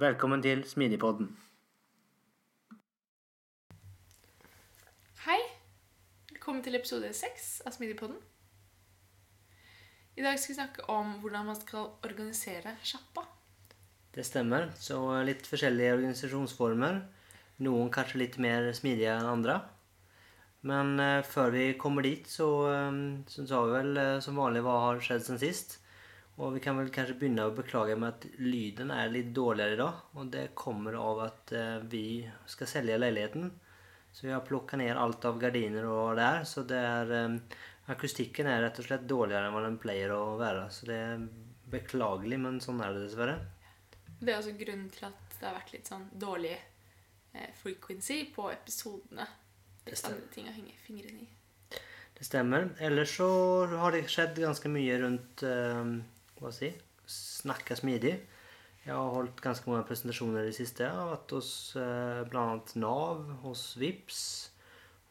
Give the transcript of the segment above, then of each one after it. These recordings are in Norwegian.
Velkommen til Smidigpodden. Hei. Velkommen til episode seks av Smidigpodden. I dag skal vi snakke om hvordan man skal organisere sjappa. Det stemmer. Så litt forskjellige organisasjonsformer. Noen kanskje litt mer smidige enn andre. Men eh, før vi kommer dit, så, eh, så sa vi vel eh, som vanlig hva har skjedd siden sist. Og vi kan vel kanskje begynne å beklage med at lyden er litt dårligere i dag. Og det kommer av at eh, vi skal selge leiligheten. Så vi har plukka ned alt av gardiner og der. er. Så det er eh, Akustikken er rett og slett dårligere enn hva den pleier å være. Så det er beklagelig, men sånn er det dessverre. Det er også grunnen til at det har vært litt sånn dårlig eh, frequency på episodene. Det stemmer. ting å henge fingrene i. Det stemmer. Ellers så har det skjedd ganske mye rundt eh, hva si, snakke smidig. Jeg har holdt ganske mange presentasjoner i det siste. Jeg har vært hos eh, bl.a. Nav, hos VIPS.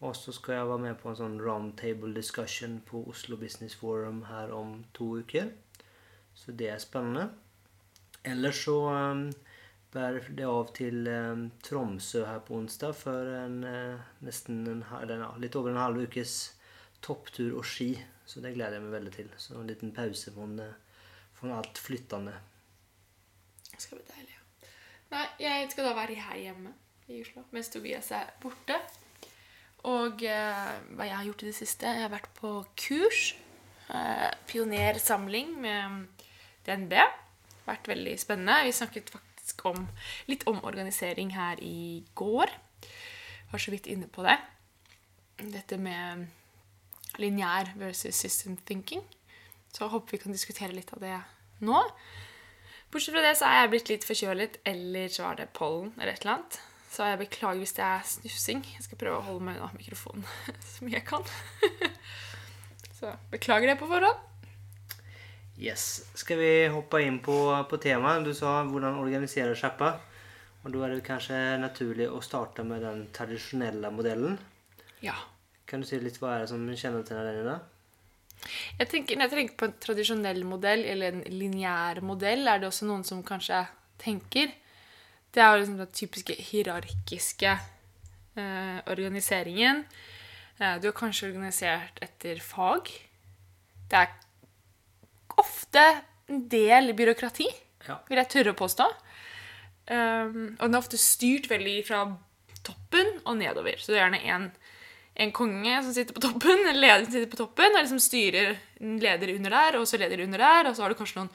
Og så skal jeg være med på en sånn roundtable discussion på Oslo Business Forum her om to uker. Så det er spennende. Ellers så um, bærer det av til um, Tromsø her på onsdag for en, uh, nesten en, eller, litt over en halv ukes topptur og ski. Så det gleder jeg meg veldig til. Så en liten pause fra, fra alt flyttende. Det skal bli deilig. ja. Nei, jeg skal da være her hjemme i Oslo mens Tobias er borte. Og eh, hva jeg har gjort i det siste Jeg har vært på kurs. Eh, pionersamling med DNB. Vært veldig spennende. Vi snakket faktisk om, litt om organisering her i går. Var så vidt inne på det. Dette med lineær versus system thinking. Så jeg håper vi kan diskutere litt av det nå. Bortsett fra det så er jeg blitt litt forkjølet, eller så er det pollen eller et eller annet. Så jeg beklager hvis det er snufsing. Jeg skal prøve å holde meg unna mikrofonen så mye jeg kan. så beklager det på forhånd. Yes. Skal vi hoppe inn på, på temaet? Du sa hvordan organisere sjappa. Og da er det kanskje naturlig å starte med den tradisjonelle modellen. Ja. Kan du si litt hva er det som kjennetegner den i dag? Jeg tenker, når jeg tenker på en tradisjonell modell eller en lineær modell, er det også noen som kanskje tenker. Det er jo liksom den typiske hierarkiske eh, organiseringen. Eh, du er kanskje organisert etter fag. Det er ofte en del byråkrati, Ja. vil jeg tørre å påstå. Um, og den er ofte styrt veldig fra toppen og nedover. Så det er gjerne en, en konge som sitter på toppen, en leder som sitter på toppen, og liksom styrer leder under der, og så leder under der, og så har du kanskje noen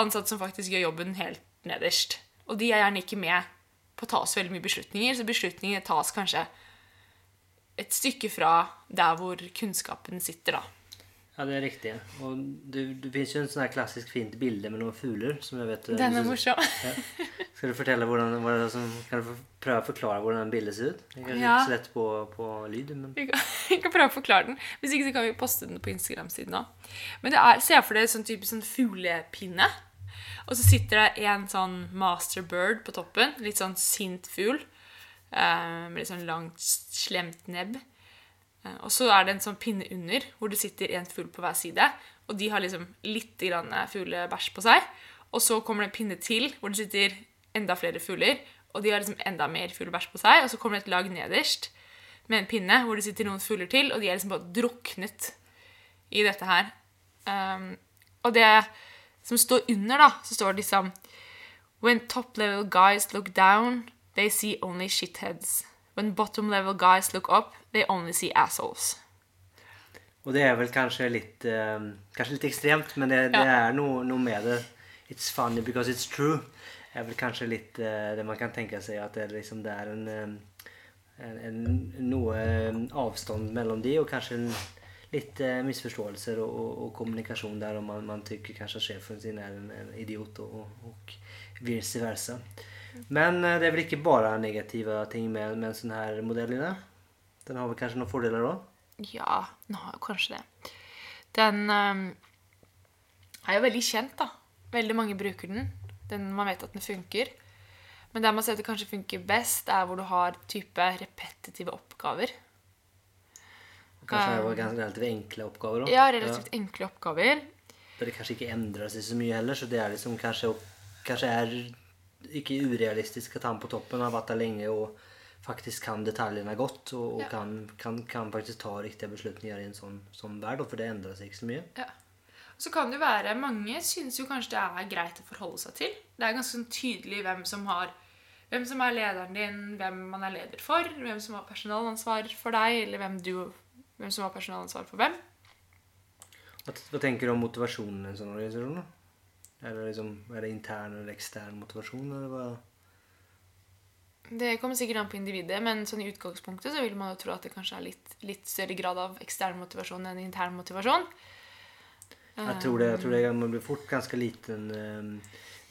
ansatte som faktisk gjør jobben helt nederst. Og de er gjerne ikke med på å ta så veldig mye beslutninger, så beslutninger tas kanskje et stykke fra der hvor kunnskapen sitter, da. Ja, det er riktig. Og det, det finnes jo en sånn her klassisk fint bilde med noen fugler. som jeg vet... Den er morsom. Skal du fortelle hvordan, hvordan som, kan du prøve å forklare hvordan den bildet ser ut? Det er Ja. ikke så lett på, på lyd, men Vi kan, vi kan prøve å forklare den. Hvis ikke så kan vi poste den på Instagram-siden òg. Men det er, se for deg sånn type sånn fuglepinne. Og så sitter det en sånn masterbird på toppen. Litt sånn sint fugl. Eh, med litt sånn langt, slemt nebb. Eh, og så er det en sånn pinne under, hvor det sitter en fugl på hver side. Og de har liksom litt grann fuglebæsj på seg. Og så kommer det en pinne til, hvor det sitter enda flere fugler. Og de har liksom enda mer fuglebæsj på seg. Og så kommer det et lag nederst med en pinne hvor det sitter noen fugler til, og de er liksom bare druknet i dette her. Um, og det som står under, da, så står det liksom When top level guys look down, they see only shitheads. When bottom level guys look up, they only see assholes. Og det er vel kanskje litt, um, kanskje litt ekstremt, men det, det Ja. är noe, nog med det. It's funny because it's true. Det er vel kanskje litt uh, det man kan tenke seg, at det liksom det er en, eh, en, en noe avstand mellom de og kanskje en, litt uh, misforståelser og, og, og, kommunikasjon der, om man, man tykker kanskje sjefen sin er en, en idiot og, och vice versa. Men eh, det er vel ikke bare negative ting med, med en sånn her modell det? Den har vel kanskje noen fordeler òg? Ja, den har kanskje det. Den um, er jo veldig kjent, da. Veldig mange bruker den. den. Man vet at den funker. Men der man ser at det kanskje funker best, er hvor du har type repetitive oppgaver. Kanskje kanske det var ganske relativt enkle oppgaver òg? Ja, relativt enkle oppgaver. Der det kanskje ikke endrer seg så mye heller så det er liksom kanskje, kanskje är inte urealistisk at han på toppen har vært der lenge og faktisk kan detaljene godt og, og Ja. kan, kan, kan faktisk ta riktige beslutninger i en sånn, sånn värld for det endrer seg ikke så mye. Ja. Så kan det være Mange syns jo kanskje det er greit å forholde seg til. Det er ganske sånn tydelig hvem som har hvem som er lederen din, hvem man er leder for, hvem som har personalansvar for deg, eller hvem, du, hvem som har personalansvar for hvem. Hva, tenker du om motivasjonen i en sånn organisasjon? då? Det, liksom, Er det intern eller extern motivation eller hva? Det kommer sikkert an på individet, men sånn i utgangspunktet så vil man jo tro at det kanskje er litt, litt større grad av ekstern motivasjon enn intern motivasjon. Jeg tror det, jeg tror det man blir fort ganske liten um,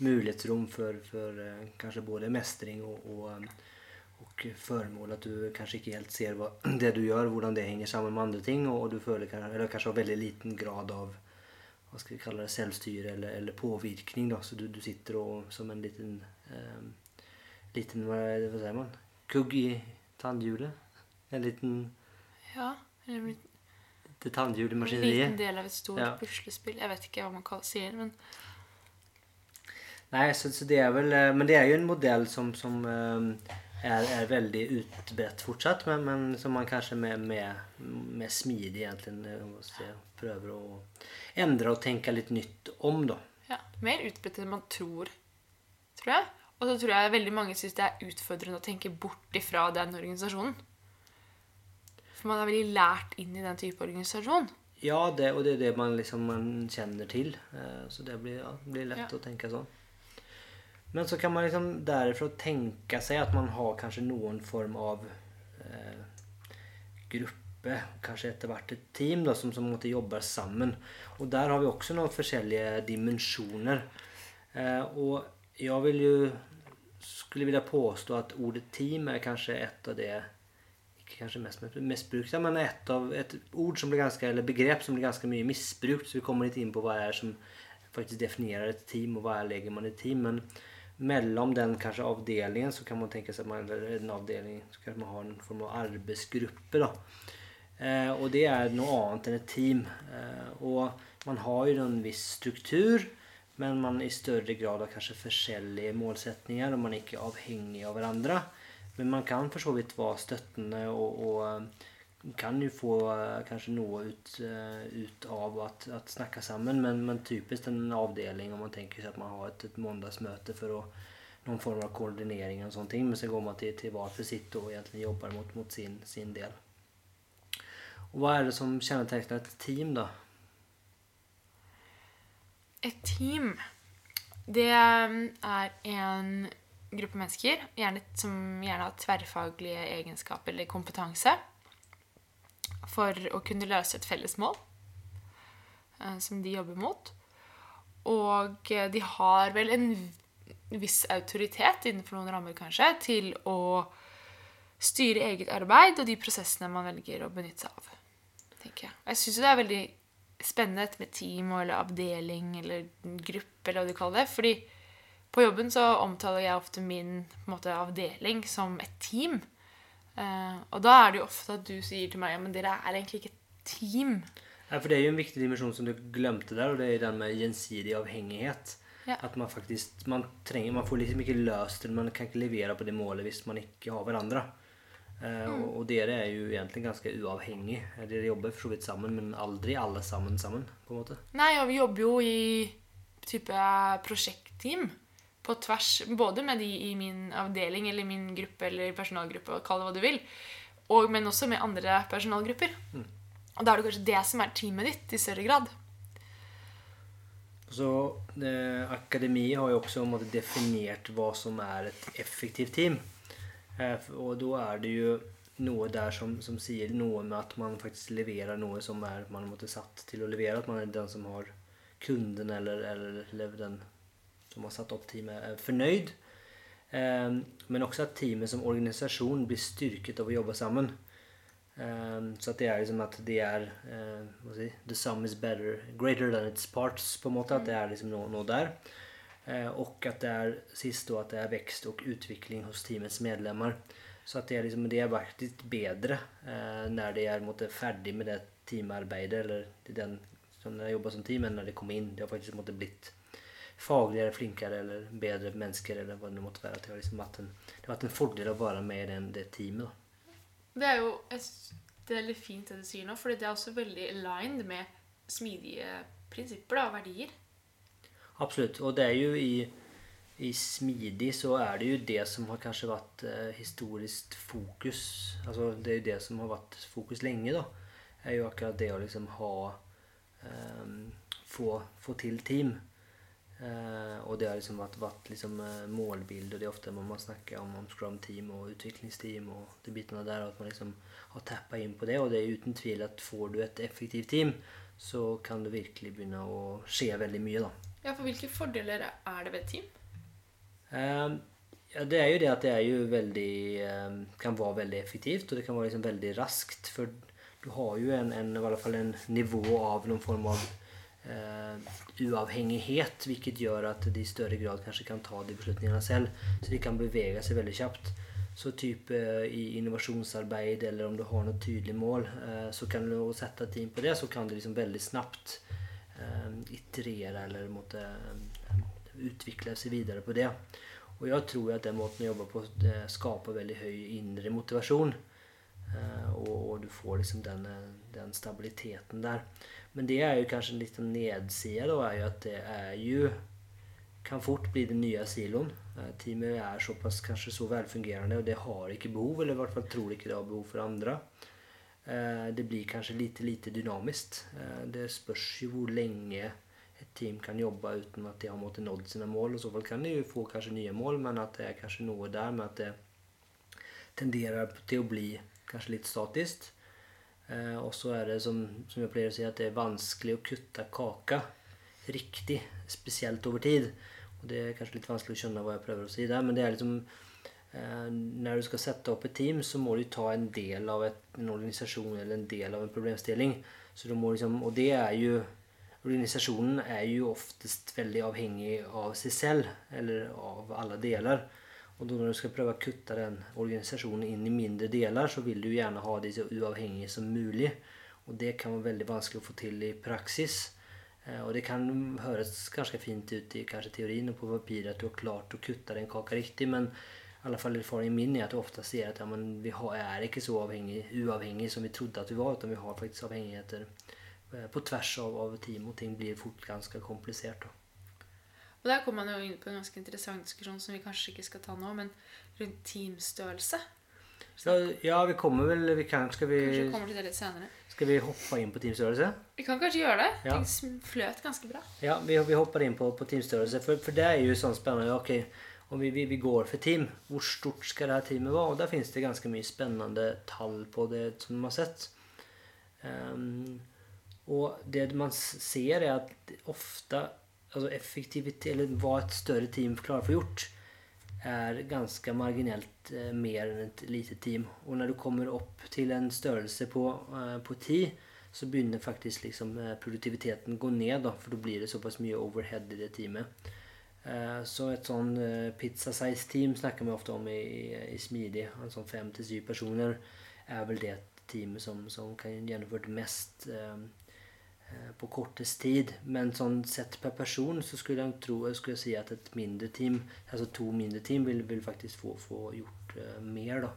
mulighetsrom for, for uh, kanskje både mestring og, og, og, formål. At du kanskje ikke helt ser hva, det du gjør, hvordan det henger sammen med andre ting Og, og du føler kanskje, eller kanskje har veldig liten grad av vad skal vi kalle det, selvstyre eller, eller påvirkning. Da. Så du, du sitter og, som en liten, eh, liten hva, hva, sier man, kugg i tannhjulet. En liten, Ja, eller en liten del av et stort Ja. puslespill. Jeg vet ikke hva man kaller, sier, men Nei, så, så det er väl, eh, men det er jo en modell som, som eh, är, är väldigt utbrett fortsatt men, men som man kanske med, med, med smid egentligen måste säga, prövar att ändra och tänka lite nytt om då. ja, mer utbredt enn man tror, tror jeg. Og så tror jeg veldig mange syns det er utfordrende å tenke bort ifra den organisasjonen. For man er veldig lært inn i den type organisasjon. Ja, det, og det er det man, liksom, man kjenner till. Eh, Så det blir, ja, blir lett Ja. å tenke så. Men så kan man liksom därifrån tenke seg at man har kanskje noen form av eh, gruppe, kanskje etter hvert et team da, som, som måtte jobbe sammen. Og der har vi også noen forskjellige dimensjoner. Eh, og jeg vil jo skulle vilja påstå at ordet team er kanskje et av det ikke kanskje mest, mest brukte, men et, av et ord som blir ganske, eller begrepp som blir ganske mye missbrukt. Så vi kommer litt inn på hva är som faktisk definerer et team og hva er legger man i team. Men mellan den kanske avdelningen så kan man tänka sig att man, eller en avdelning, så kanske man har en form av arbetsgrupper då. Eh, och det är något annat än ett team. Eh, och man har ju en viss struktur men man i større grad har kanskje forskjellige målsättningar og man er ikke avhengig av hverandre. Men man kan for så vidt være støttende og, eh, kan ju få kanskje kanske nå ut, eh, ut av att snacka samman. Men, men typiskt en avdeling om man tänker sig att man har ett, ett måndagsmöte för att någon form av koordinering och sånt. Men så går man till, till var för sitt och egentligen jobbar mot, mot sin, sin del. Och vad är det som kännetecknar ett team då? Et team, det er en gruppe mennesker gjerne, som gjerne har tverrfaglige egenskaper eller kompetanse for å kunne løse et felles mål eh, som de jobber mot. Og eh, de har vel en viss autoritet innenfor noen rammer, kanskje, til å styre eget arbeid og de prosessene man velger å benytte seg av. tenker jeg. Jeg syns det er veldig spennende med team eller avdeling eller gruppe, eller hva du kaller det. Fordi på jobben så omtaler jeg ofte min måte, avdeling som et team. Eh, og da er det jo ofte at du sier til meg ja, men dere er egentlig ikke et team. Ja, for det er jo en viktig dimensjon som du glemte der, og det er den med gjensidig avhengighet. Ja. At man faktisk man trenger, man får liksom ikke løst det, man kan ikke levere på det målet hvis man ikke har hverandre. Eh, och, och det är ju egentligen ganska uavhängig. Det jobbar för så vidt sammen men aldri alle sammen sammen på en måte. Nei, og vi jobber jo i type prosjektteam på tvers, både med de i min avdeling eller min gruppe eller personalgruppe, kall det hva du vil, og, men også med andre personalgrupper. Og da er det kanskje det som er teamet ditt i større grad. Så eh, Akademi har jo også måte, definert hva som er et effektivt team. Eh, og da er det jo noe der som, som, sier noe med at man faktisk leverer noe som er, man måtte satt til å levere. At man er den som har kunden eller, eller den som har satt opp teamet, er fornøyd. Eh, men også at teamet som organisasjon blir styrket av å jobbe sammen. Um, så at det er liksom at det er uh, si, The sum is better, greater than its parts. på en måte, At det er liksom noe, noe der. Uh, og at det er sist at det er vekst og utvikling hos teamets medlemmer. Så at det er, liksom, det er faktisk bedre eh, når de er måte, ferdig med det teamarbeidet, eller den som de jobber som team, enn når de kom inn. De har faktisk måte, blitt fagligere, flinkere eller bedre mennesker, eller hva det måtte være. Det har, liksom vært en, det har vært en fordel å være med i den, det teamet. da. Det er jo et, det er veldig fint det du sier nå, for det er også veldig aligned med smidige prinsipper og verdier. Absolutt. Og det er jo i, i smidig så er det jo det som har kanskje vært eh, historisk fokus. Altså det er jo det som har vært fokus lenge, da. Er jo akkurat det å liksom ha eh, få, få til team. Uh, og det har liksom vært, vært liksom, uh, målbilde, og det er ofte man snakker om, om scrum team og utviklingsteam og de bitene der, at man liksom har tappa inn på det. Og det er uten tvil at får du et effektivt team, så kan det virkelig begynne å skje veldig mye, da. Ja, for hvilke fordeler er det ved et team? Uh, ja, det er jo det at det er jo veldig kan være veldig effektivt, og det kan være liksom veldig raskt. For du har jo en, en, i hvert fall en nivå av noen form av uh, uavhengighet, hvilket gjør at de i større grad kanskje kan ta de beslutningene selv. Så de kan bevege seg veldig kjapt. Så type uh, i innovasjonsarbeid eller om du har noe tydelig mål, uh, så kan du sette team på det, så kan du liksom veldig snabbt iterere eller måtte utvikle seg videre på det. Og jeg tror at den måten å jobbe på skaper veldig høy indre motivasjon. Og, du får liksom den, den stabiliteten der. Men det er jo kanskje en liten nedside da, er jo at det er jo kan fort bli den nye siloen. Eh, teamet er såpass kanskje så velfungerende, og det har ikke behov, eller i hvert fall tror ikke det har behov for andre. Eh, det blir kanskje lite, lite dynamisk. Eh, det spørs jo hvor lenge et team kan jobbe uten at de har måttet nådd sine mål. I så fall kan de jo få kanskje nye mål, men at det er kanskje noe der med at det tenderer til å bli kanskje litt statisk. Eh, og så er det, som, som, jeg pleier å si, at det er vanskelig å kutte kaka riktig, spesielt over tid. Og det er kanskje litt vanskelig å skjønne hva jeg prøver å si der, men det er liksom eh, Når du skal sette opp et team, så må du ta en del av et, en organisasjon eller en del av en problemstilling. Så du må liksom, og det er jo Organisasjonen er jo oftest veldig avhengig av seg selv, eller av alle deler. Og når du skal prøve å kutte den organisasjonen inn i mindre deler, så vil du gjerne ha det så uavhengige som mulig. Og det kan være veldig vanskelig å få til i praksis. Eh, og det kan høres ganske fint ut i teorien og på papiret at du har klart å kutte den kaka riktig, men i alle fall erfaringen min er at du ofte ser at ja, vi er ikke så avhengig, uavhengig som vi trodde at vi var, men vi har faktisk avhengigheter eh, på tvers av, av team, og ting blir fort ganske komplisert. Da. Og der kommer man jo inn på en ganske interessant diskusjon som vi kanskje ikke skal ta nå, men rundt teamstørrelse. Så, ja, vi kommer vel vi kan, skal vi, Kanskje vi kommer til det litt senere. Skal vi hoppe inn på teamstørrelse? Vi kan kanskje gjøre det. Ja. Ting fløt ganske bra. Ja, vi, vi hopper inn på, på teamstørrelse. For, for, det er jo sånn spennende. ok, Om vi, vi, vi, går for team, hvor stort skal det her teamet være? Og der finnes det ganske mye spennende tall på det som man har sett. Um, og det man ser, er at ofte altså effektivitet, eller vad et større team klarar få gjort, er ganske marginellt eh, mer enn et lite team. Og når du kommer opp til en størrelse på, eh, på 10, så begynner faktisk liksom, eh, produktiviteten gå ned, da, for da blir det såpass mye overhead i det teamet. Eh, så et sånn eh, pizza-size-team snakker vi ofte om i, i Smidig. En sånn fem til syv personer er vel det teamet som, som kan gjennomføre mest Eh, på kortest tid. Men sånn sett per person så skulle jeg tro jeg si at et mindre team, altså to mindre team, vil, vil faktisk få, få gjort uh, mer, da.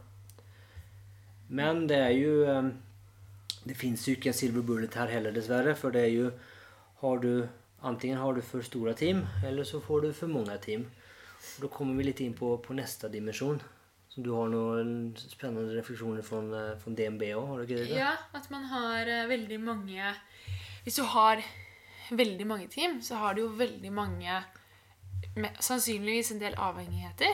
Men det er jo um, Det fins jo ikke en silver bullet her heller, dessverre. For det er jo har du, Antingen har du for store team, eller så får du for mange team. Da kommer vi litt inn på, på neste dimensjon. Så du har noen spennende refleksjoner fra, eh, DNB òg? Ja, at man har uh, veldig mange Hvis du har veldig mange team, så har du jo veldig mange Sannsynligvis en del avhengigheter.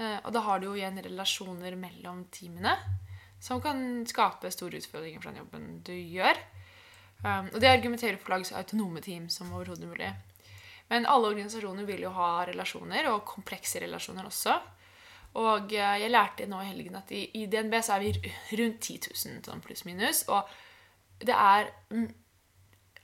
Eh, og da har du jo igjen relasjoner mellom teamene som kan skape store utfordringer for den jobben du gjør. Um, og det argumenterer for lagets autonome team som overhodet mulig. Men alle organisasjoner vil jo ha relasjoner, og komplekse relasjoner også. Og eh, jeg lærte nå i helgen at i, DNB så er vi rundt 10 000 sånn pluss-minus. Og det er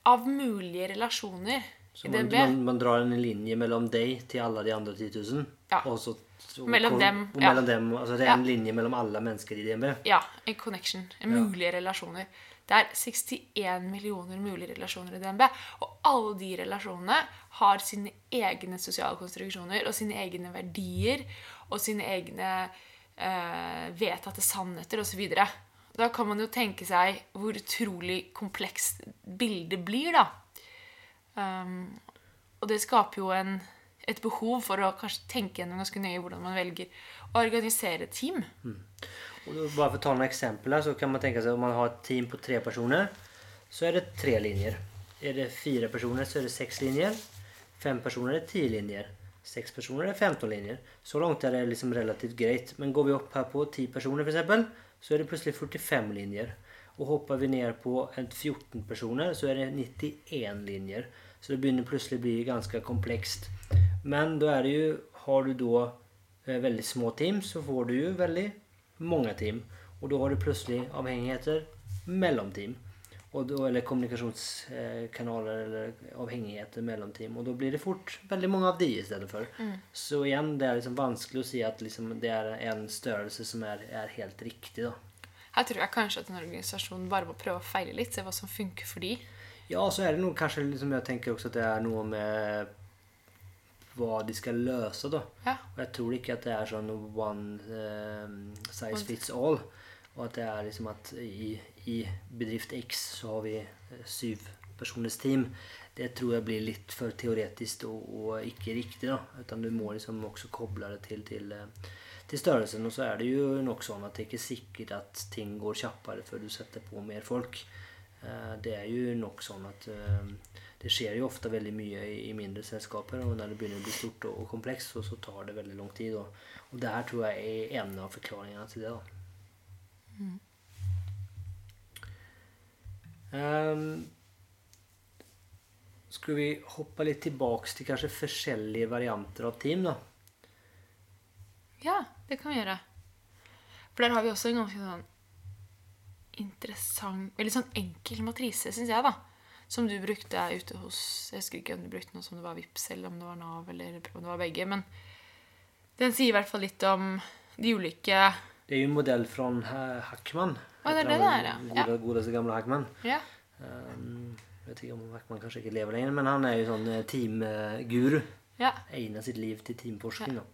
av mulige relasjoner Så i man, DNB man, man drar en linje mellom deg til alle de andre 10 000? Ja. Og så, og, Mellom hvor- dem, Og ja. mellom dem, altså det er Ja. en linje mellom alle mennesker i DNB? Ja, en connection. En Ja. mulige relasjoner. Det er 61 millioner mulige relasjoner i DNB. Og alle de relasjonene har sine egne sosiale konstruksjoner og sine egne verdier og sine egne eh, vedtatte sannheter osv. Da kan man jo tenke seg hvor utrolig komplekst bildet blir, da. Um, og det skaper jo en, et behov for å kanskje tenke gjennom ganske nøye hvordan man velger å organisere et team. Mm. Bare for å ta noen eksempler, så kan man tenke seg om man har et team på tre personer så er det tre linjer. Er det fire personer så er det seks linjer. Fem personer er ti linjer. Seks personer er 15 linjer. Så langt er det liksom relativt greit. Men går vi opp her på ti personer f.eks., så er det plutselig 45 linjer. Och hopper vi ned på 14 personer så er det 91 linjer. Så det begynner plutselig å bli ganske komplext. Men da er det jo har du da eh, väldigt små team så får du jo veldig mange team. Og da har du plutselig avhengigheter mellom team. Och då, eller kommunikationskanaler eller avhengigheter mellom team. Og da blir det fort veldig mange av de i stedet for. Mm. Så igjen, det er liksom vanskelig å si at liksom det er en størrelse som er, er helt riktig. da. Her tror jeg kanskje at en organisasjon bare må prøve å feile litt, se hva som funker for de. Ja, så er det noe kanskje liksom jeg tenker også at det er noe med hva de skal løse. da. Ja. Og jeg tror ikke at det er sånn one eh, size fits all. Og at det er liksom at i, i bedrift X så har vi eh, syv personers team. Det tror jeg blir litt for teoretisk og, og ikke riktig. da. Utan du må liksom også koble det til, til, eh, til størrelsen. Og så er det jo nok sånn at det er ikke sikkert at ting går kjappere før du setter på mer folk. Eh, Det er jo nok sånn at eh, det skjer jo ofte veldig mye i, mindre selskaper. Og når det begynner å bli stort og, komplekst, så, så tar det veldig lang tid. Og, og det her tror jeg er en av forklaringene til det. da. Ehm, skal vi hoppe litt tilbake til kanskje forskjellige varianter av team, da? Ja, det kan vi gjøre. For der har vi også en ganske sånn interessant Veldig sånn enkel matrise, syns jeg, da. Som du brukte ute hos Jeg husker ikke om du brukte noe som det var Vips eller om det var Nav, eller om det var begge. Men den sier i hvert fall litt om de ulike Det er jo en modell fra Hackman. Å, det er det det er, ja. Gode, godeste gamle Hackman. Ja. Jeg vet ikke om Hackman kanskje ikke lever lenger, men han er jo sånn eh, teamguru. ja. Egner sitt liv til teamforskning. da.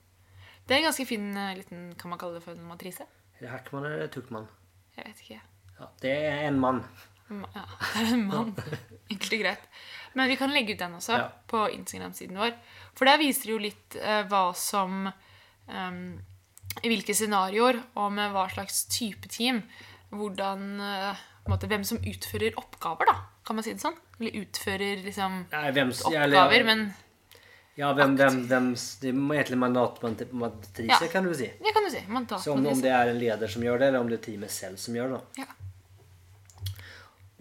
Det er en ganske fin eh, liten Kan man kalle det for en matrise? Er det Hackman eller Tukman? Jeg vet ikke. Ja, det er en mann. Ja, det er en mann. Egentlig greit. Men vi kan legge ut den også Ja. på Instagram-siden vår. For der viser det jo litt eh, hva som um, I hvilke scenarioer og med hva slags type team. Hvordan eh, måte, Hvem som utfører oppgaver, da. Kan man si det sånn? Eller utfører liksom Nei, hvem, oppgaver, men Ja, hvem, hvem, hvem, det er egentlig mandatmatrise, Ja. kan du si. det kan du si. Så om, om det er en leder som gjør det, eller om det er teamet selv som gjør det. Ja.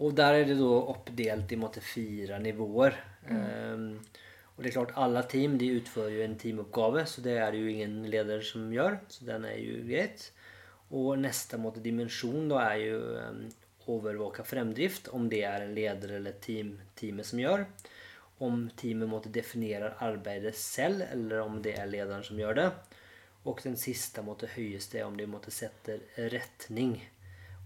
Og der er det da oppdelt i måte fire nivåer. Ehm, og det er klart, alle team de utfører jo en teamoppgave, så det er det jo ingen leder som gjør. Så den er jo greit. Og neste måte, dimensjon da er jo um, overvåke fremdrift, om det er en leder eller team, teamet som gjør. Om teamet måtte definere arbeidet selv, eller om det er lederen som gjør det. Og den siste måtte høyeste er om de måtte sette retning.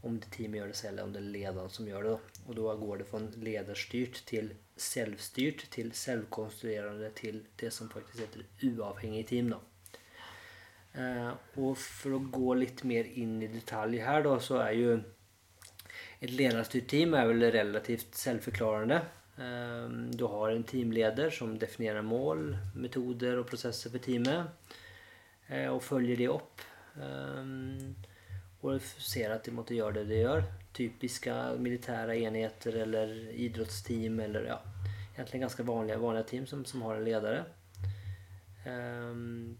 Om det teamet gjør det selv, eller om det er lederen som gjør det. Og da går det fra lederstyrt til selvstyrt til selvkonstruerende til det som faktisk heter uavhengig team. da. Og for å gå litt mer inn i detalj her, da, så er jo et lederstyrt team er vel relativt selvforklarende. Eh, Du har en teamleder som definerer mål, metoder og prosesser for teamet. eh, Og følger det opp Um, og ser at de måtte gjøre det de gjør. Typiske militære enheter eller idrettsteam eller ja, egentlig ganske vanlige, vanlige team som, som har en leder. Um,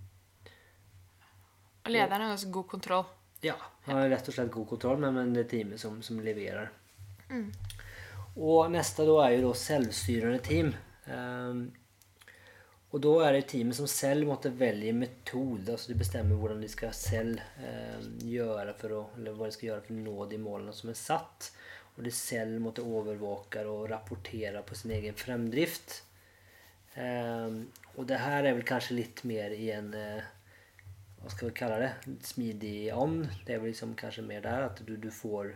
og lederen har ganske god kontroll? Ja, han har rett og slett god kontroll, men, men det er teamet som, som leverer. Mm. Og neste da er jo da selvstyrende team. Um, og da er det teamet som selv måtte velge metode. altså De bestemmer hvordan de skal selv eh, gjøre for å, eller hva de skal gjøre for å nå de målene som er satt. Og de selv måtte overvåke og rapportere på sin egen fremdrift. Eh, og det her er vel kanskje litt mer i en eh, hva skal vi kalle det? Smidig ånd. Det er vel liksom kanskje mer der at du, du får,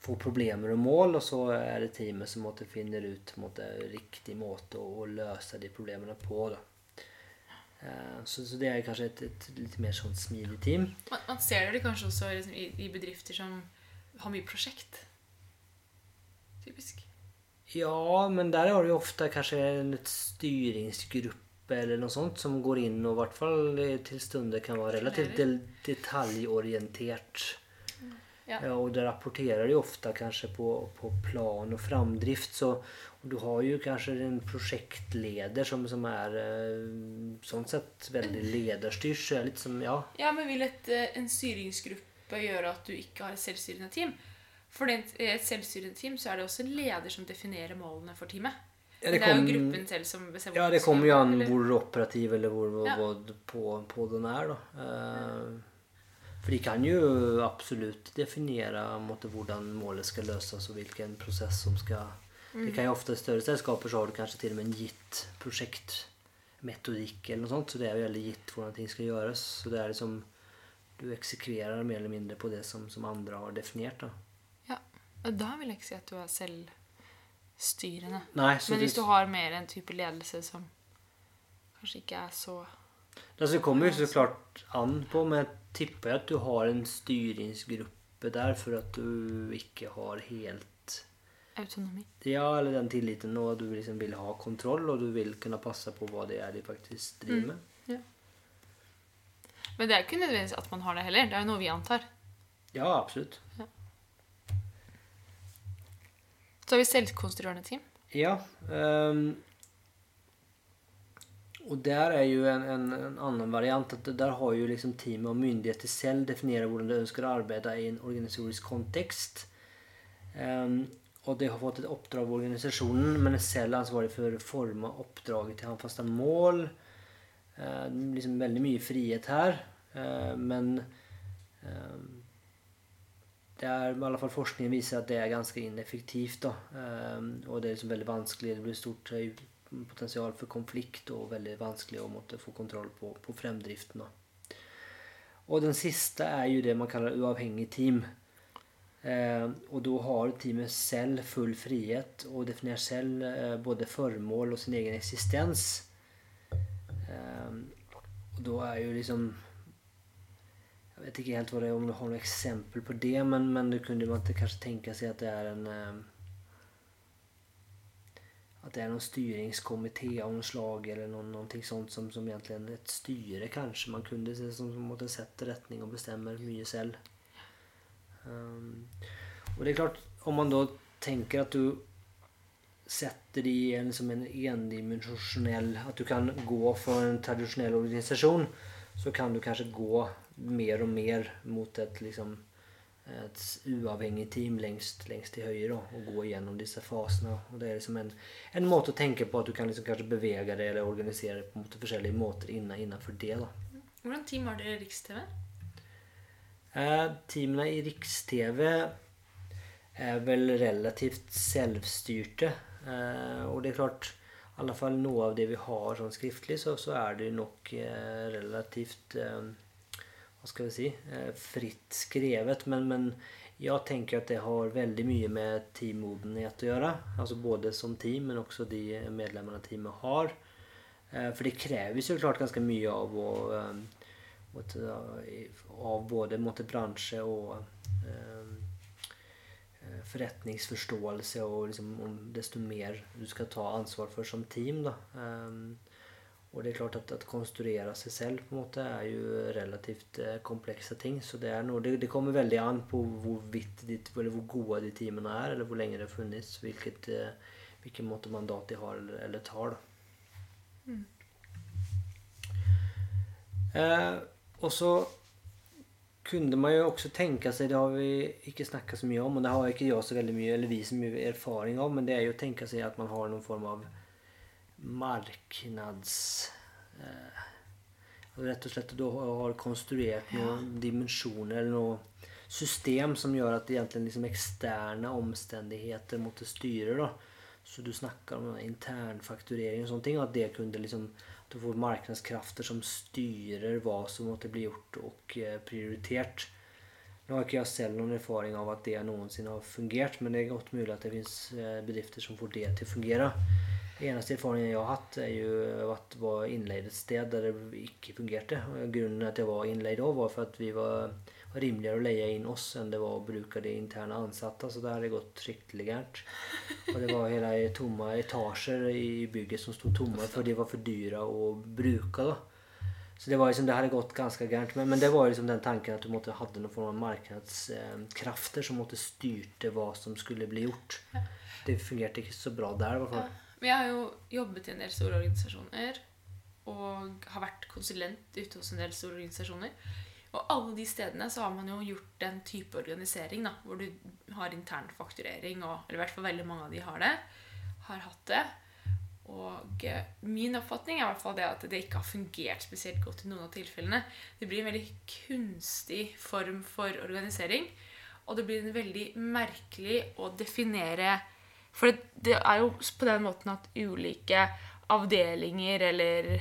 får, problemer og mål, og så er det teamet som måtte finne ut måtte, riktig måte å, å løse de problemene på. da. Eh, så, så, det er kanskje et, et, litt mer sånn smidig team. Man, man ser det kanskje også liksom, i, i, bedrifter som har mye prosjekt. Typisk. Ja, men der har du ofte kanskje en styringsgruppe eller noe sånt som går inn og i hvert fall til stunder kan være relativt detaljorientert. Ja. Ja, og det rapporterer de ofte kanskje på, på plan og framdrift. Så, du har jo kanskje en prosjektleder som, som er eh, sånn sett veldig lederstyrt. Litt som, ja. ja, men vil et, eh, en styringsgruppe gjøre at du ikke har et selvstyrende team? For i et selvstyrende team så er det også en leder som definerer målene for teamet. Ja, det, det, er jo gruppen selv som bestemmer. Ja, det kommer jo an hvor operativ eller hvor, hvor, ja. hvor på, på, den er. da. Uh, for de kan jo absolutt definere måte, hvordan målet skal løses, og hvilken prosess som skal Mm. Det kan jo ofte I større selskaper så har du kanskje til og med en gitt prosjektmetodikk, eller noe sånt, så det er jo veldig gitt hvordan ting skal gjøres. Så det er liksom Du eksekverer mer eller mindre på det som, som andre har definert. da. Ja, og da vil jeg ikke si at du er selvstyrende. Nei, Men hvis du har mer en type ledelse som kanskje ikke er så det kommer jo så klart an på, men jeg tipper at du har en styringsgruppe der for at du ikke har helt Autonomi. Ja, eller den tilliten og du liksom vil ha kontroll, og du vil kunne passe på hva det er de faktisk driver med. Mm. Ja. Men det er ikke nødvendigvis at man har det heller. Det er jo noe vi antar. Ja, absolutt. Ja. Så har vi selvkonstruerende team. Ja. Um, og der er jo en, en, en, annen variant. at Der har jo liksom teamet og myndigheter selv definerer hvordan de ønsker å arbeide i en organisatorisk kontekst. Um, og de har fått et oppdrag av organisasjonen, men er selv ansvarlig for å forme oppdraget til håndfaste mål. Uh, liksom veldig mye frihet her, uh, men eh, det er i alle fall Forskningen viser at det er ganske ineffektivt. Da. Eh, og det er liksom veldig vanskelig. Det blir stort potensial for konflikt og veldig vanskelig å måtte få kontroll på, på fremdriften. Da. Og den siste er jo det man kaller uavhengig team. Eh, og da har teamet selv full frihet og definerer selv eh, både formål og sin egen eksistens. Eh, og da er jo liksom Jeg vet ikke helt hva det om du har noe eksempel på det, men, men du kunne man kanskje tenke seg at det er en eh, At det er noen styringskomité av noe slag eller noe, noe sånt som, som egentlig et styre kanskje man kunne se som, som måtte sette retning og bestemme mye selv. Um, og det er klart, om man da tenker at du setter det i en, som en endimensjonell At du kan gå for en tradisjonell organisasjon, så kan du kanskje gå mer og mer mot et liksom et uavhengig team lengst, lengst til høyre og gå gjennom disse fasene. Og det er liksom en, en måte å tenke på at du kan liksom kanskje bevege deg eller organisere deg på forskjellige måter innenfor det. da. Hvordan team har dere i Riks-TV? Eh, teamene i Riks-TV er vel relativt selvstyrte. Eh, og det er klart, i alle fall noe av det vi har sånn skriftlig, så, så er det nok eh, relativt eh, Hva skal vi si eh, fritt skrevet. Men, men, jeg tenker at det har veldig mye med teammodenhet å gjøre. Altså både som team, men også de medlemmene teamet har. Eh, for det kreves jo klart ganske mye av å av både måtte, bransje og eh, eh, forretningsforståelse og liksom, om desto mer du skal ta ansvar for som team. Da. Og det er klart at, å konstruere seg selv på en måte er jo relativt eh, komplekse ting. Så det, noe, det, det kommer veldig an på hvorvidt ditt, eller hvor gode de timene er, eller hvor lenge det har funnits, hvilket, eh, hvilken måte mandat de har eller, eller tar. da. Eh, og så kunne man jo også tenke seg, det har vi ikke snakket så mye om, og det har ikke jeg så veldig mye, eller vi så mye erfaring av, men det er jo å tenke seg at man har noen form av marknads... Eh, rett og slett du har konstruert noen dimensjoner eller noe system som gjør at egentlig liksom eksterne omstendigheter måtte styre. da. Så du snakker om internfakturering og sånne ting. At det kunne liksom du får marknadskrafter som styrer hva som måtte bli gjort og eh, prioritert. Nå har ikke jeg selv noen erfaring av at det noensinne har fungert, men det er godt mulig at det fins bedrifter som får det til å fungere. Eneste erfaringen jeg har hatt, er jo at det var innleid et sted der det ikke fungerte. Grunnen til at jeg var innleid da, var for at vi var, rimeligere å leie inn oss enn det var å bruke de interne ansatte. Så det hadde gått skikkelig gærent. Og det var hele tomme etasjer i bygget som sto tomme for de var for dyre å bruke. da. Så det var liksom, det hadde gått ganske gærent. Men, men, det var liksom den tanken at du måtte hadde noen form av markedskrafter som måtte styrte hva som skulle bli gjort. Det fungerte ikke så bra der. i hvert fall. Men jeg har jo jobbet i en del store organisasjoner og har vært konsulent ute hos en del store organisasjoner. Og alle de stedene så har man jo gjort den type organisering da, hvor du har internfakturering, og, eller i hvert fall veldig mange av de har det. Har hatt det. Og eh, min oppfatning er i hvert fall det at det ikke har fungert spesielt godt i noen av tilfellene. Det blir en veldig kunstig form for organisering. Og det blir en veldig merkelig å definere for det, det, er jo på den måten at ulike avdelinger, eller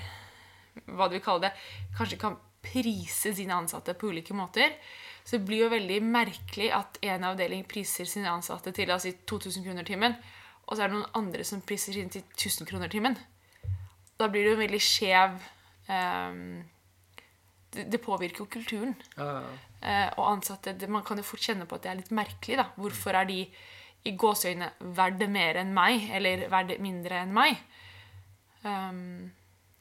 hva du vil kalle det, kanskje kan prise sine ansatte på ulike måter. Så det blir jo veldig merkelig at en avdeling priser sine ansatte til altså 2000 kroner timen, og så er det noen andre som priser sine til 1000 kroner timen. Da blir det jo veldig skjev um, det, det, påvirker jo kulturen. Ja, ja. Uh, og ansatte det, Man kan jo fort kjenne på at det er litt merkelig. da. Hvorfor er de i gåseøyne verdt mer enn meg, eller verdt mindre enn meg. Um,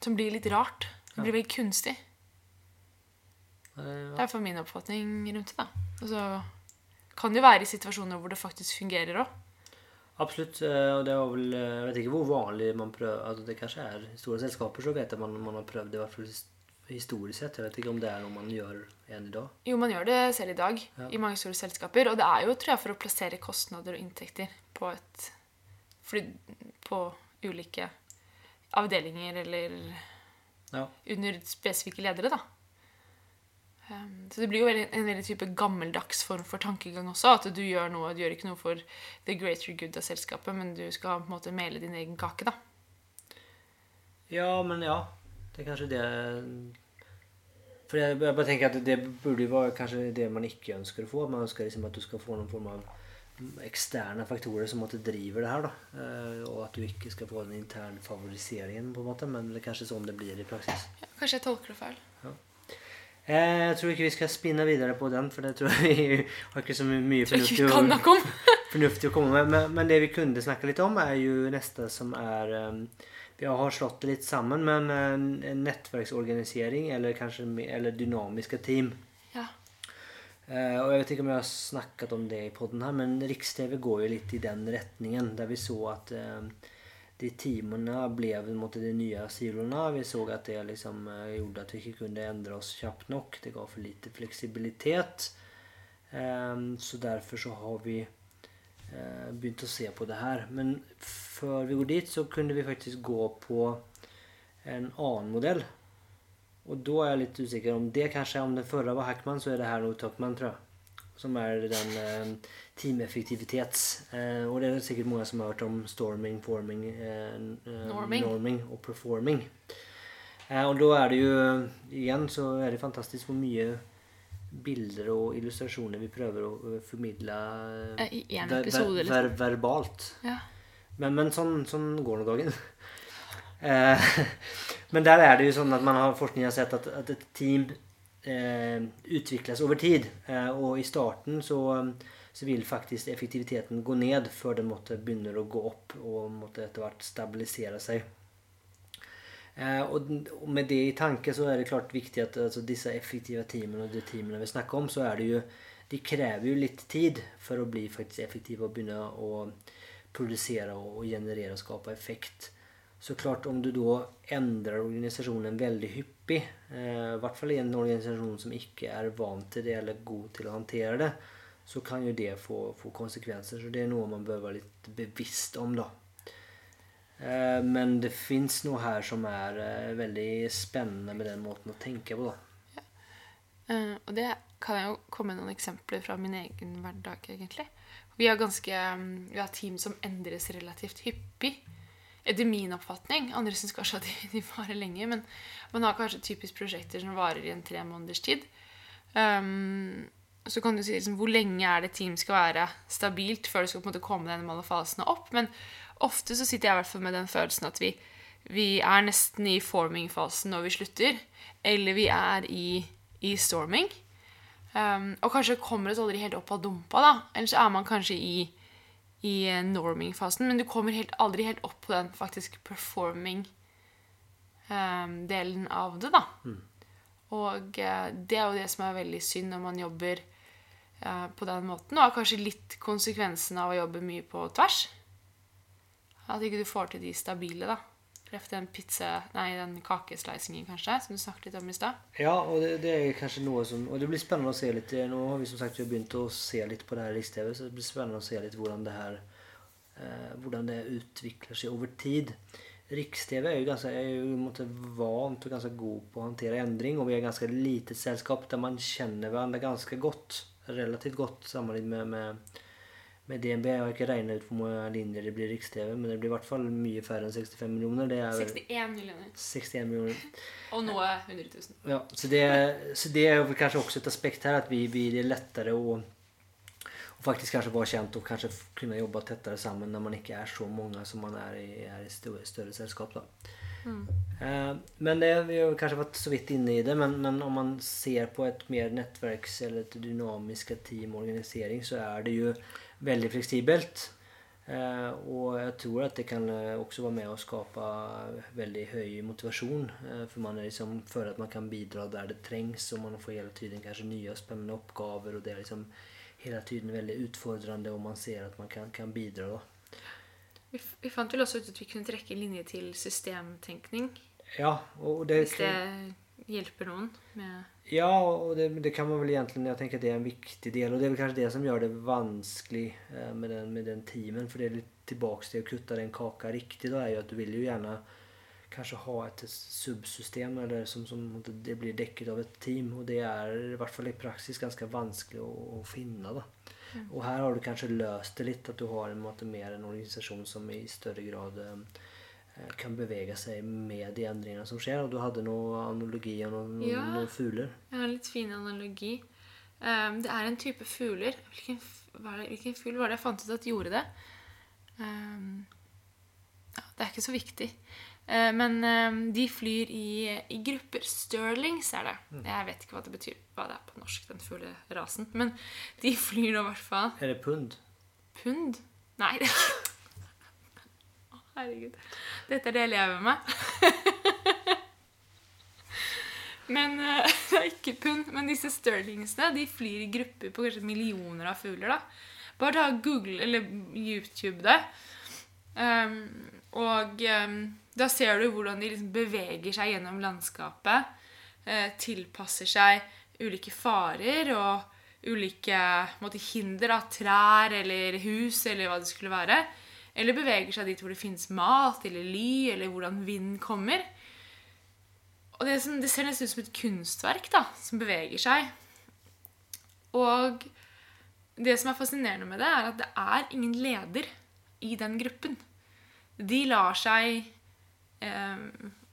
som blir litt rart. Det blir veldig kunstig. Det er for min oppfatning rundt det. da. Altså, kan det jo være i situasjoner hvor det faktisk fungerer òg. Absolutt. Eh, og det var vel eh, Jeg vet ikke hvor vanlig man prøver altså Det kanskje er store selskaper så vet jeg man, man har prøvd i hvert fall historisk sett. Jeg vet ikke om det er noe man gjør igjen i dag? Jo, man gjør det selv i dag ja. i mange store selskaper. Og det er jo tror jeg, for å plassere kostnader og inntekter på et på ulike avdelinger eller ja. under spesifikke ledere, da. Um, så det blir jo en veldig type gammeldags form for tankegang også. At du gjør noe, du gjør ikke noe for the greater good av selskapet, men du skal på en måte mele din egen kake, da. Ja, men ja. Det er kanskje det For jeg, jeg bare tenker at det burde jo være kanskje det man ikke ønsker å få. Man ønsker liksom at du skal få noen form av eksterne faktorer som måtte driver det her. da. Uh, og at du ikke skal få den interne favoriseringen, på en måte, men det er kanskje sånn det blir i praksis. Ja, kanskje jeg tolker det feil. Ja. Eh, jeg tror ikke vi skal spinne videre på den, for det tror jeg vi har ikke så mye fornuftig, å, fornuftig å komme med. Men, men, det vi kunne snakke litt om, er jo neste som er um, jeg har slått det litt sammen med en, en nettverksorganisering eller kanskje eller dynamiske team. Ja. Uh, og Jeg vet ikke om jeg har snakket om det i poden her, men Riks-TV går jo litt i den retningen. Der vi så at uh, de teamene ble mot de nye siloene. Vi så at det liksom uh, gjorde at vi ikke kunne endre oss kjapt nok. Det ga for lite fleksibilitet. så derfor så har vi eh, begynt å se på det her. Men før vi går dit, så kunne vi faktisk gå på en annen modell. Og da er jeg litt usikker om det kanskje Om den forrige var Hackman, så er det her noe Tuckman, tror jeg. Som er den eh, teameffektivitets... Eh, og det er sikkert mange som har hørt om storming, forming, eh, eh norming. norming. og performing. Eh, og da er det jo Igjen så er det fantastisk hvor mye bilder og illustrasjoner vi prøver å formidle I en episode, ver, ver, verbalt. Ja. Men, men sånn, sånn, går nå dagen. Eh, men der er det jo sånn at man har forskning har sett at, at et team eh, utvikles over tid. Eh, og i starten så, så, vil faktisk effektiviteten gå ned før den måtte begynner å gå opp og måtte etter hvert stabilisere seg. Eh, og, med det i tanke så er det klart viktig at altså, disse effektive teamene og de teamene vi snakker om, så er det jo De krever jo litt tid for å bli faktisk effektive og begynne å produsere og, og generere og skape effekt. Så klart om du da endrer organisasjonen veldig hyppig, eh, i hvert fall i en organisasjon som ikke er vant til det eller god til å håndtere det, så kan jo det få, få konsekvenser. Så det er noe man bør være litt bevisst om, da. Eh, men det fins noe her som er eh, veldig spennende med den måten å tenke på. da. Ja. og det kan jeg jo komme med noen eksempler fra min egen hverdag, egentlig. Vi har ganske mm, Vi har team som endres relativt hyppig. Etter min oppfatning. Andre syns kanskje at de, varer lenge. Men man har kanskje typisk prosjekter som varer i en tre måneders tid. Um, så kan du si liksom, hvor lenge er det team skal være stabilt før det skal på en måte komme denne alle fasene opp. Men ofte så sitter jeg i hvert fall med den følelsen at vi, vi er nesten i forming-fasen når vi slutter. Eller vi er i, i storming. Um, og kanskje kommer det aldri helt opp av dumpa, da. Eller så er man kanskje i, i norming-fasen, men du kommer helt, aldri helt opp på den faktisk performing-delen um, av det, da. Mm. Og uh, det er jo det som er veldig synd når man jobber uh, på den måten. Og har kanskje litt konsekvensen av å jobbe mye på tvers. At ikke du får til de stabile, da. Ref den pizza, nei, den kakeslicingen, kanskje, som du snakket litt om i stad. Ja, og det, det, er kanskje noe som Og det blir spennende å se litt Nå har vi som sagt begynt å se litt på det her Riks-TV, så det blir spennende å se litt hvordan det her eh, Hvordan det utvikler seg over tid. Riks-TV er jo ganske er jo, vant og ganske god på å håndtere endring, og vi er ganske lite selskap der man kjenner hverandre ganske godt. Relativt godt sammenlignet med, med med DNB. Jeg har ikke regna ut hvor mange linjer det blir Riks-TV, men det blir i hvert fall mye færre enn 65 millioner. Det er 61 millioner. 61 millioner. Og noe 100 000. Ja, så det, så det er kanskje også et aspekt her, at vi, vi det er lettere å, å faktisk kanskje være kjent og kanskje kunne jobbe tettere sammen når man ikke er så mange som man er i, er i større, større selskap. da. Mm. Eh, men det, vi har kanskje vært så vidt inne i det, men, men om man ser på et mer nettverks- eller et dynamisk teamorganisering, så er det jo veldig fleksibelt. Eh, og jeg tror at det kan eh, også være med å skape veldig høy motivasjon. Eh, for man liksom føler at man kan bidra der det trengs, og man får hele tiden kanskje nye og spennende oppgaver. Og det er liksom hele tiden veldig utfordrende, og man ser at man kan, kan bidra. da. Vi, vi, fant vel også ut at vi kunne trekke en linje til systemtenkning. Ja, og det, det hjelper noen med ja, og det, det, kan man vel egentlig Jeg tenker at det er en viktig del. Og det er vel kanskje det som gjør det vanskelig eh, med, den, med den teamen. For det er litt tilbake til å kutte den kaka riktig. Da er jo at du vil jo gjerne kanskje ha et subsystem eller som, som det blir dekket av et team. Og det er i hvert fall i praksis ganske vanskelig å, å finne. da. Mm. Og her har du kanskje løst det litt, at du har en måte mer en organisasjon som i større grad Eh, kan bevege seg med de endringene som skjer. Og du hadde noe analogi og noen, ja, noen fugler. Jeg har en litt fin analogi. Um, det er en type fugler Hvilken, det, hvilken fugl var det jeg fant ut at gjorde det? Um, ja, det er ikke så viktig. Uh, men um, de flyr i, i, grupper. Stirlings er det. Mm. Jeg vet ikke hva det betyr hva det er på norsk, den fuglerasen. Men de flyr nå i hvert fall. Er det pund? Pund? Nei, Herregud. Dette er det jeg lever med. men uh, Det er ikke pund. Men disse sterlingsene de flyr i grupper på kanskje millioner av fugler. da. Bare ta Google eller YouTube det. Um, og um, da ser du hvordan de liksom beveger seg gjennom landskapet. Uh, tilpasser seg ulike farer og ulike måte, hinder av trær eller hus eller hva det skulle være. Eller beveger seg dit hvor det fins mat eller ly, eller hvordan vind kommer. Og det, som, det, ser nesten ut som et kunstverk da, som beveger seg. Og det som er fascinerende med det, er at det er ingen leder i den gruppen. De lar seg eh,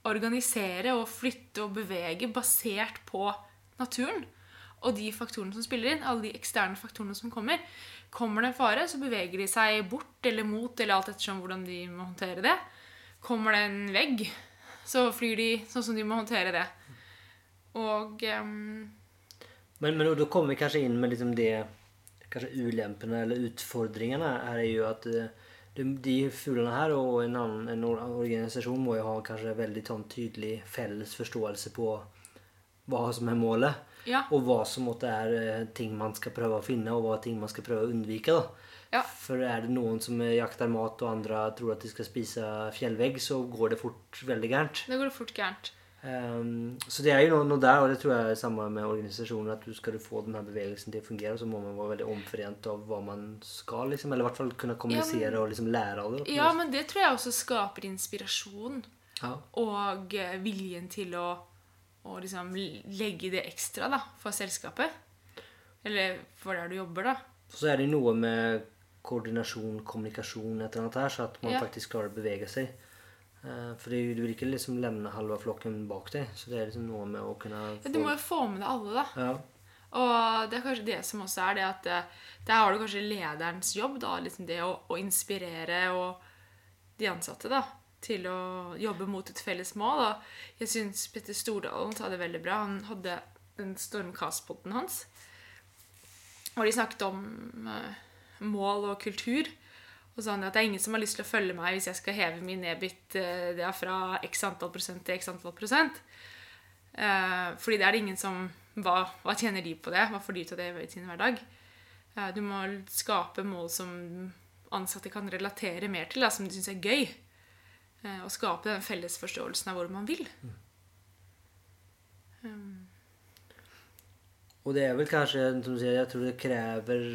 organisere og flytte og bevege basert på naturen og de faktorene som spiller inn, alle de eksterne faktorene som kommer. Kommer det en fare, så beveger de seg bort eller mot, eller alt ettersom hvordan de må håndtere det. Kommer det en vegg, så flyr de sånn som de må håndtere det. Og um... Men, men da kommer vi kanskje inn med liksom det Kanskje ulempene eller utfordringene er jo at uh, de, de fuglene her og en, annen, en organisasjon må jo ha kanskje veldig sånn tydelig felles forståelse på hva som er målet. Ja. Og hva som måtte er eh, ting man skal prøve å finne, og hva ting man skal prøve å unnvike. Ja. For er det noen som eh, jakter mat, og andre tror at de skal spise fjellvegg, så går det fort veldig gærent. Det går fort gærent. Um, så det er jo noe, noe der, og det tror jeg er samme med organisasjoner. At du skal du få denne bevegelsen til å fungere, så må man være veldig omforent av hva man skal. liksom, Eller i hvert fall kunne kommunisere og liksom lære av det. Ja, men det tror jeg også skaper inspirasjon. ja. Og eh, viljen til å, å liksom legge det ekstra da, for selskapet. Eller for der du jobber, da. Så er det noe med koordinasjon, kommunikasjon, et eller annet her, så at man Ja. faktisk klarer å bevege seg. Eh, for du vil ikke liksom levne halve flokken bak deg. Så det er liksom noe med å kunne Ja, du må jo få med deg alle, da. ja. Og det er kanskje det som også er det at eh, der har du kanskje lederens jobb, da. Liksom det å, å inspirere og de ansatte, da. Til å jobbe mot et felles mål. Og jeg syns Petter Stordalen sa det veldig bra. Han hadde den Stormcast-poden hans. Og de snakket om eh, mål og kultur. Og sa han at det er ingen som har lyst til å følge meg hvis jeg skal heve min EBIT eh, det er fra x antall prosent til x antall prosent. Eh, fordi det er det ingen som hva, hva tjener de på det? Hva får de ut av det i sin hverdag? Du må skape mål som ansatte kan relatere mer til, da, som de syns er gøy. Eh, og skape den felles forståelsen av hvor man vil. Um, Og det er vel kanskje, som du sier, jeg tror det krever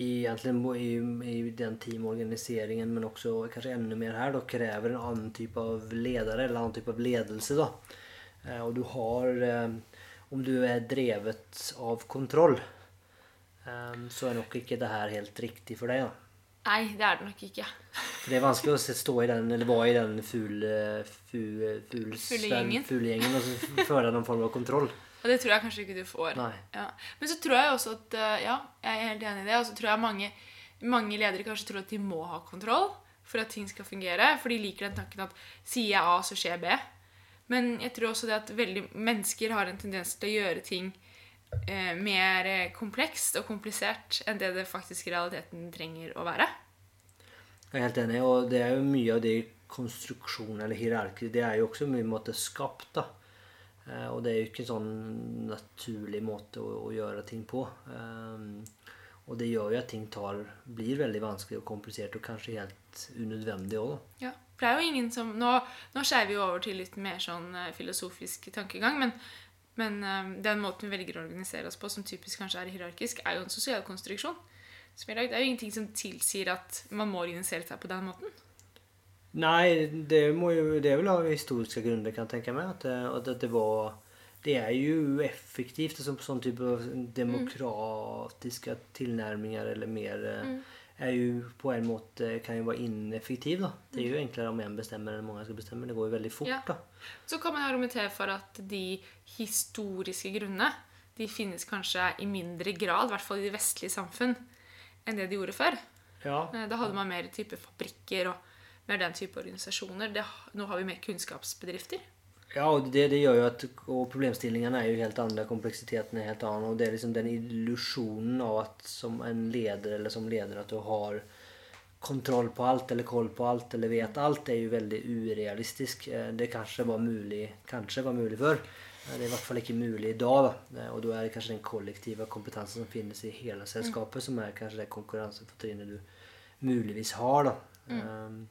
i, i, i den teamorganiseringen, men også kanskje enda mer her, da, krever en annen type av ledere, eller annen type av ledelse. da. Eh, og du har eh, Om du er drevet av kontroll, eh, så er nok ikke det her helt riktig for deg. da. Nei, det er det nok ikke. For det er vanskelig å stå i den, eller være i den fugle, fu, Fuglegjengen. fuglegjengen og så føre noen form av kontroll. Og det tror jeg kanskje ikke du får. Ja. Men så tror jeg også at eh, Ja, jeg er helt enig i det. Og så tror jeg mange, mange ledere kanskje tror at de må ha kontroll for at ting skal fungere. For de liker den tanken at sier jeg A, så skjer B. Men jeg tror også det at veldig mennesker har en tendens til å gjøre ting eh, mer eh, komplekst og komplisert enn det det faktisk i realiteten trenger å være. Jeg er helt enig, og det er jo mye av det konstruksjonene eller hierarki, det er jo også mye måte skapt, da. Eh, og det er jo ikke en sånn naturlig måte å, å gjøre ting på. Um, og det gjør jo at ting tar, blir veldig vanskelig og komplisert, og kanskje helt unødvendig òg, da. Ja, for det er jo ingen som Nå, nå skeiver vi over til litt mer sånn eh, filosofisk tankegang, men, men eh, den måten vi velger å organisere oss på, som typisk kanskje er hierarkisk, er jo en sosial konstruksjon. Som er lagd. Det er jo ingenting som tilsier at man må organisere seg på den måten. Nei, det, jo, det er vel av historiske grunner, kan jeg tenke meg. At, det- at det var Det er jo effektivt. Altså, sånn type demokratiske demokratiske tilnærminger eller mer eh, er jo på en måte kan jo være ineffektiv. da. Det er jo enklere om én bestemmer enn mange skal bestemme. Det går jo veldig fort. Ja. da. Så kan man argumentere for at de historiske grunnene de finnes kanskje i mindre grad, i hvert fall i de vestlige samfunn, enn det de gjorde før. Ja. Eh, Da hadde man mer type fabrikker og mer den type organisasjoner. Det, nå har vi mer kunnskapsbedrifter. Ja, og det, det gjør jo at Og problemstillingene er jo helt andre, kompleksiteten er helt annen. Og det er liksom den illusjonen av at som en leder eller som leder at du har kontroll på alt eller koll på alt eller vet alt, er jo veldig urealistisk. Eh, Det kanskje var mulig kanskje var mulig før. Eh, Det er i hvert fall ikke mulig i dag. da. Eh, Og da er det kanskje den kollektive kompetansen som finnes i hele selskapet, som er kanskje det konkurransefortrinnet du muligvis har. da. Um,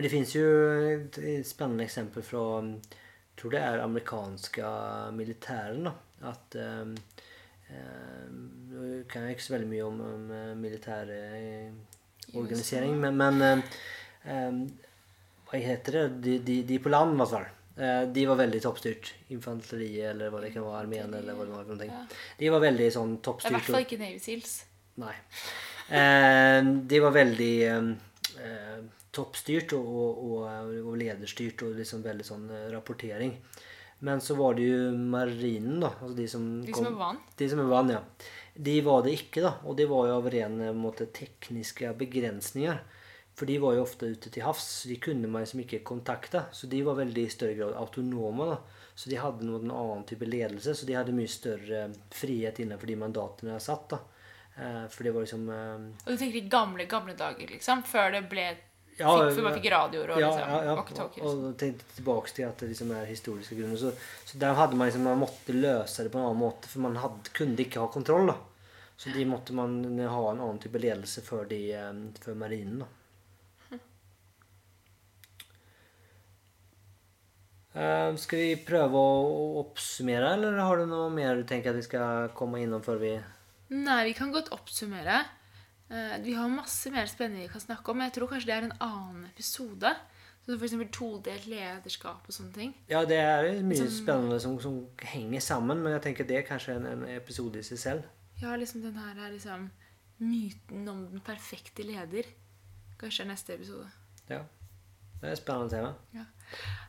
men det finns ju ett spennende spännande exempel från, jag tror det är amerikanska militären då. Att, um, nu kan jeg ikke så veldig mye om, om militær militär eh, organisering men, men um, Hva heter det? De, de, de på land i hvert fall. Eh, De var veldig toppstyrt. Infanteriet eller hva det kan være. Armeen eller hva det var. Ja. De var veldig sånn er i hvert fall ikke Navy Seals. Nei. de var veldig eh, eh, toppstyrt og, og, og, lederstyrt og liksom veldig sånn eh, rapportering. Men så var det jo marinen, da. Altså de som, De som er vant. De som er vann, ja. De var det ikke, da. Og det var jo av ren eh, måte, tekniske begrensninger. For de var jo ofte ute til havs, så de kunne man liksom ikke kontakte. Så de var veldig i større grad autonome. da. Så de hadde noen annen type ledelse, så de hadde mye større frihet innenfor de mandatene de hadde satt. da. Eh, for det var liksom eh, Og du tenker i gamle, gamle dager, liksom? Før det ble ja, fikk, Før man fikk radioer og ja, liksom ja, ja. walkietalkier. Og, og tenkte tilbake til at det liksom er historiske grunner. Så, så der hadde man liksom, man måtte løse det på en annen måte, for man hadde, kunne ikke ha kontroll. da. Så de måtte man ha en annen type ledelse for, de, eh, for marinen. da. Eh, skal vi prøve å oppsummere, eller har du noe mer du tenker at vi skal komme innom før vi Nei, vi kan godt oppsummere. Eh, Vi har masse mer spennende vi kan snakke om, men jeg tror kanskje det er en annen episode. Som eksempel todelt lederskap og sånne ting. Ja, det er mye Som- spennende som, som henger sammen, men jeg tenker det er kanskje en, en episode i seg selv. Ja, liksom den her er liksom myten om den perfekte leder. Kanskje er neste episode. Ja. Det er et spennende tema.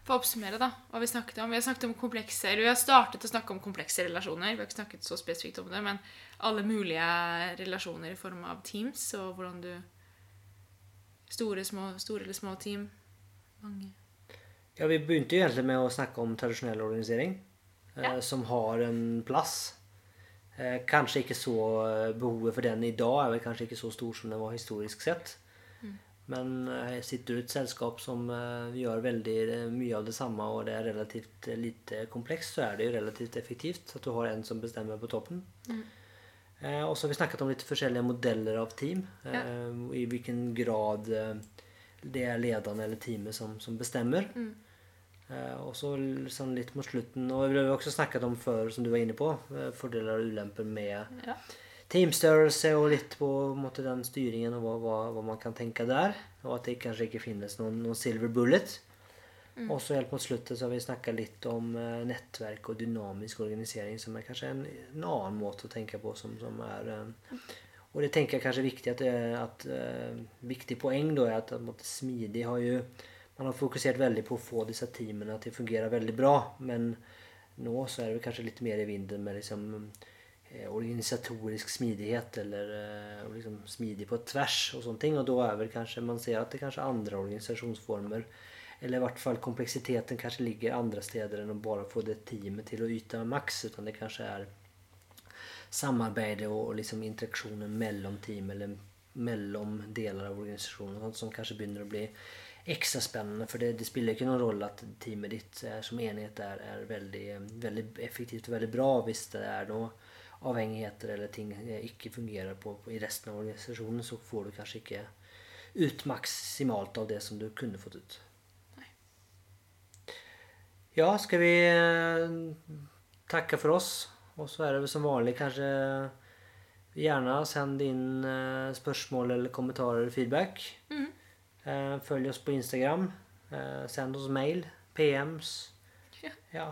For å oppsummere, da, hva vi snakket om. Vi har snakket om komplekse, eller vi har startet å snakke om komplekse relasjoner. Vi har ikke snakket så spesifikt om det, men alle mulige relasjoner i form av teams, og hvordan du Store, små, store eller små team. Mange. Ja, vi begynte jo egentlig med å snakke om tradisjonell organisering, eh, Ja. som har en plass. Eh, kanskje ikke så eh, Behovet for den i dag er vel kanskje ikke så stor som den var historisk sett. Men eh, sitter du i et selskap som eh, gjør veldig eh, mye av det samme, og det er relativt lite komplekst, så er det jo relativt effektivt at du har en som bestemmer på toppen. Eh, og så har vi snakket om litt forskjellige modeller av team. Eh, Ja. I hvilken grad det er lederen eller teamet som, som bestemmer. Mm. Eh, og så sånn litt mot slutten Og vi har også snakket om før, som du var inne på, fordeler og ulemper med Ja. Teamstørrelse og litt på måte, den styringen og hva, hva, hva man kan tenke der. Og at det kanskje ikke finnes noen, noen silver bullet. Og så helt mot slutten så har vi snakka litt om eh, nettverk og dynamisk organisering, som er kanskje en, en annen måte å tenke på. som, som er eh, Og det tenker jeg kanskje er viktig at, det, at eh, viktig poeng da er at måte, smidig har jo Man har fokusert veldig på å få disse teamene til å fungere veldig bra, men nå så er det kanskje litt mer i vinden med liksom eh, organisatorisk smidighet eller eh, liksom smidig på tvers sånne ting. Og da er vel kanskje man ser at det kanskje er andre organisasjonsformer eller i hvert fall kompleksiteten kanskje ligger andre steder enn å bare få det teamet til å yte maks. Utan det kanskje er samarbeidet og, liksom interaksjonen mellom team eller mellom deler av organisasjonen sånt som kanskje begynner å bli ekstra spennende. For det, det spiller ikke noen rolle at teamet ditt eh, som enhet er, er veldig, eh, veldig effektivt og veldig bra hvis det er noe avhengigheter eller ting eh, ikke fungerer på, på, i resten av organisasjonen, så får du kanskje ikke ut maksimalt av det som du kunne fått ut. Ja, skal vi eh, takke for oss? Og så er det vel som vanlig kanskje Gjerne send inn eh, spørsmål eller kommentarer eller feedback. Eh, følg oss på Instagram. Send oss mail. PMs. Ja. Ja.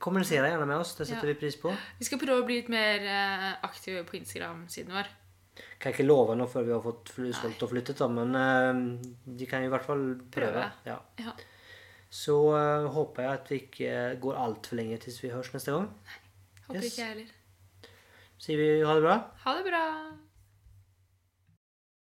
Kommuniser gjerne med oss. Det setter Ja. vi pris på. Vi skal prøve å bli litt mer eh, aktive på Instagram-siden vår. Kan jeg ikke love noe før vi har fått solgt og flyttet, da, men uh, de kan i hvert fall prøve. Prøve. Ja. Ja. Så uh, håper jeg at vi ikke går altfor lenge til vi høres neste gang. Nei, Håper Yes. ikke jeg heller. Sier vi ha det bra? Ha det bra!